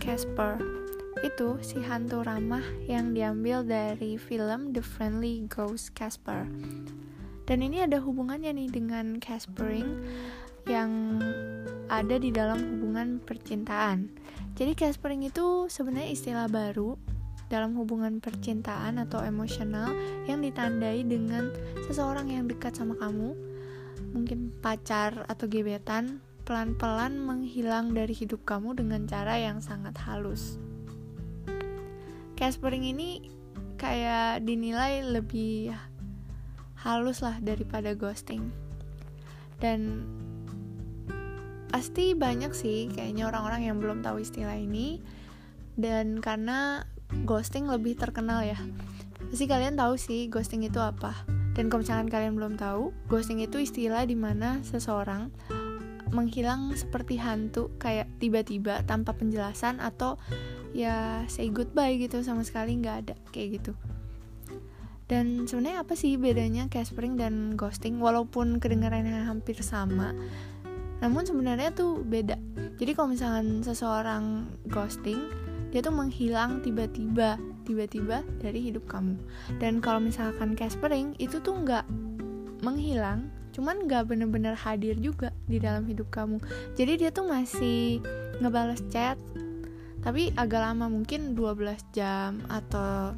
Casper itu si hantu ramah yang diambil dari film The Friendly Ghost Casper. Dan ini ada hubungannya nih dengan Caspering yang ada di dalam hubungan percintaan. Jadi Caspering itu sebenarnya istilah baru dalam hubungan percintaan atau emosional yang ditandai dengan seseorang yang dekat sama kamu, mungkin pacar atau gebetan, pelan-pelan menghilang dari hidup kamu dengan cara yang sangat halus. Caspering ini kayak dinilai lebih halus lah daripada ghosting. Dan pasti banyak sih kayaknya orang-orang yang belum tahu istilah ini. Dan karena ghosting lebih terkenal ya. Pasti kalian tahu sih ghosting itu apa. Dan kalau misalkan kalian belum tahu ghosting itu istilah di mana seseorang menghilang seperti hantu kayak tiba-tiba tanpa penjelasan atau ya say goodbye gitu sama sekali nggak ada kayak gitu. Dan sebenarnya apa sih bedanya caspering dan ghosting? Walaupun kedengarannya hampir sama namun sebenarnya tuh beda. Jadi kalau misalkan seseorang ghosting dia tuh menghilang tiba-tiba tiba-tiba dari hidup kamu. Dan kalau misalkan caspering itu tuh nggak menghilang cuman nggak bener-bener hadir juga di dalam hidup kamu. Jadi dia tuh masih ngebales chat tapi agak lama mungkin 12 jam atau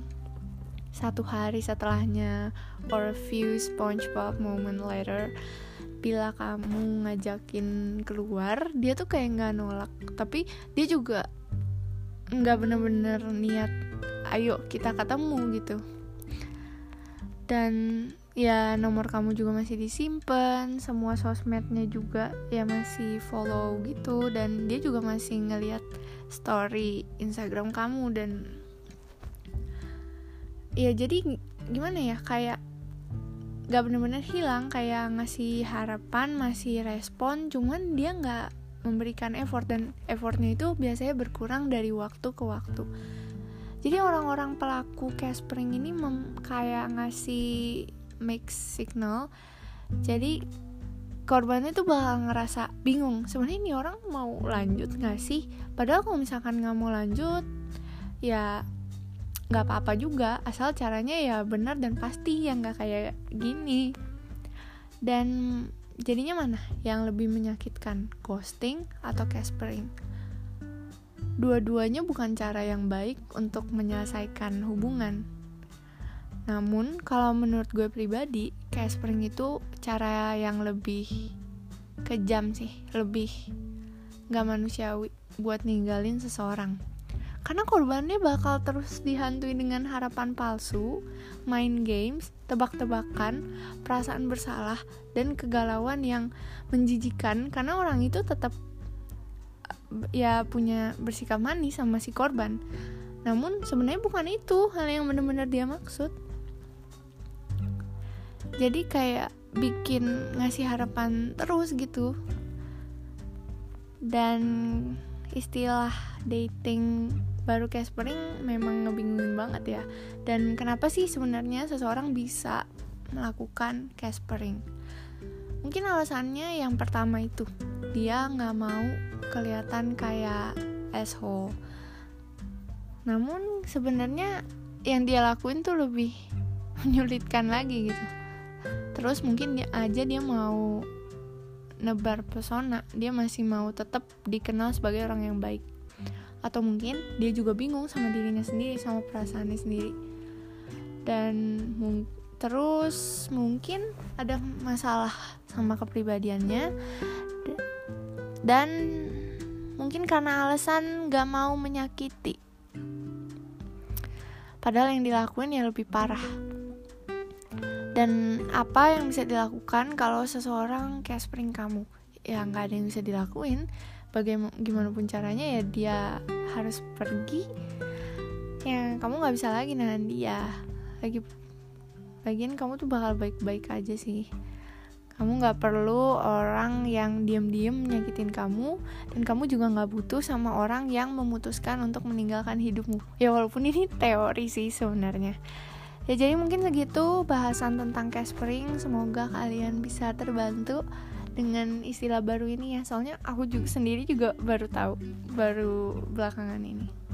satu hari setelahnya or a few SpongeBob moment later bila kamu ngajakin keluar dia tuh kayak nggak nolak. Tapi dia juga nggak bener-bener niat ayo kita ketemu gitu. Dan ya nomor kamu juga masih disimpan semua sosmednya juga ya masih follow gitu dan dia juga masih ngeliat story Instagram kamu dan ya jadi gimana ya kayak gak bener-bener hilang kayak ngasih harapan masih respon cuman dia nggak memberikan effort dan effortnya itu biasanya berkurang dari waktu ke waktu. Jadi orang-orang pelaku caspering ini mem kayak ngasih mix signal. Jadi korbannya tuh bakal ngerasa bingung sebenarnya ini orang mau lanjut gak sih? Padahal kalau misalkan nggak mau lanjut ya nggak apa-apa juga asal caranya ya benar dan pasti yang nggak kayak gini. Dan jadinya mana? Yang lebih menyakitkan ghosting atau caspering? Dua-duanya bukan cara yang baik untuk menyelesaikan hubungan namun kalau menurut gue pribadi caspering itu cara yang lebih kejam sih lebih nggak manusiawi buat ninggalin seseorang karena korbannya bakal terus dihantui dengan harapan palsu, main games, tebak-tebakan, perasaan bersalah, dan kegalauan yang menjijikan karena orang itu tetap ya punya bersikap manis sama si korban. Namun sebenarnya bukan itu hal yang benar-benar dia maksud. Jadi kayak bikin ngasih harapan terus gitu. Dan istilah dating baru caspering memang ngebingungin banget ya. Dan kenapa sih sebenarnya seseorang bisa melakukan caspering mungkin alasannya yang pertama itu dia nggak mau kelihatan kayak asshole. Namun sebenarnya yang dia lakuin tuh lebih menyulitkan lagi gitu terus mungkin dia aja dia mau nebar pesona. Dia masih mau tetap dikenal sebagai orang yang baik. Atau mungkin dia juga bingung sama dirinya sendiri sama perasaannya sendiri. Dan mung terus mungkin ada masalah sama kepribadiannya. Dan mungkin karena alasan gak mau menyakiti. Padahal yang dilakuin ya lebih parah dan apa yang bisa dilakukan kalau seseorang kayak spring kamu? Ya nggak ada yang bisa dilakuin. Bagaimana pun caranya ya dia harus pergi. Ya kamu nggak bisa lagi nahan dia. Lagi lagian kamu tuh bakal baik-baik aja sih. Kamu nggak perlu orang yang diam-diam nyakitin kamu dan kamu juga nggak butuh sama orang yang memutuskan untuk meninggalkan hidupmu. Ya walaupun ini teori sih sebenarnya ya jadi mungkin segitu bahasan tentang caspering. Semoga kalian bisa terbantu dengan istilah baru ini ya. Soalnya aku juga sendiri juga baru tahu baru belakangan ini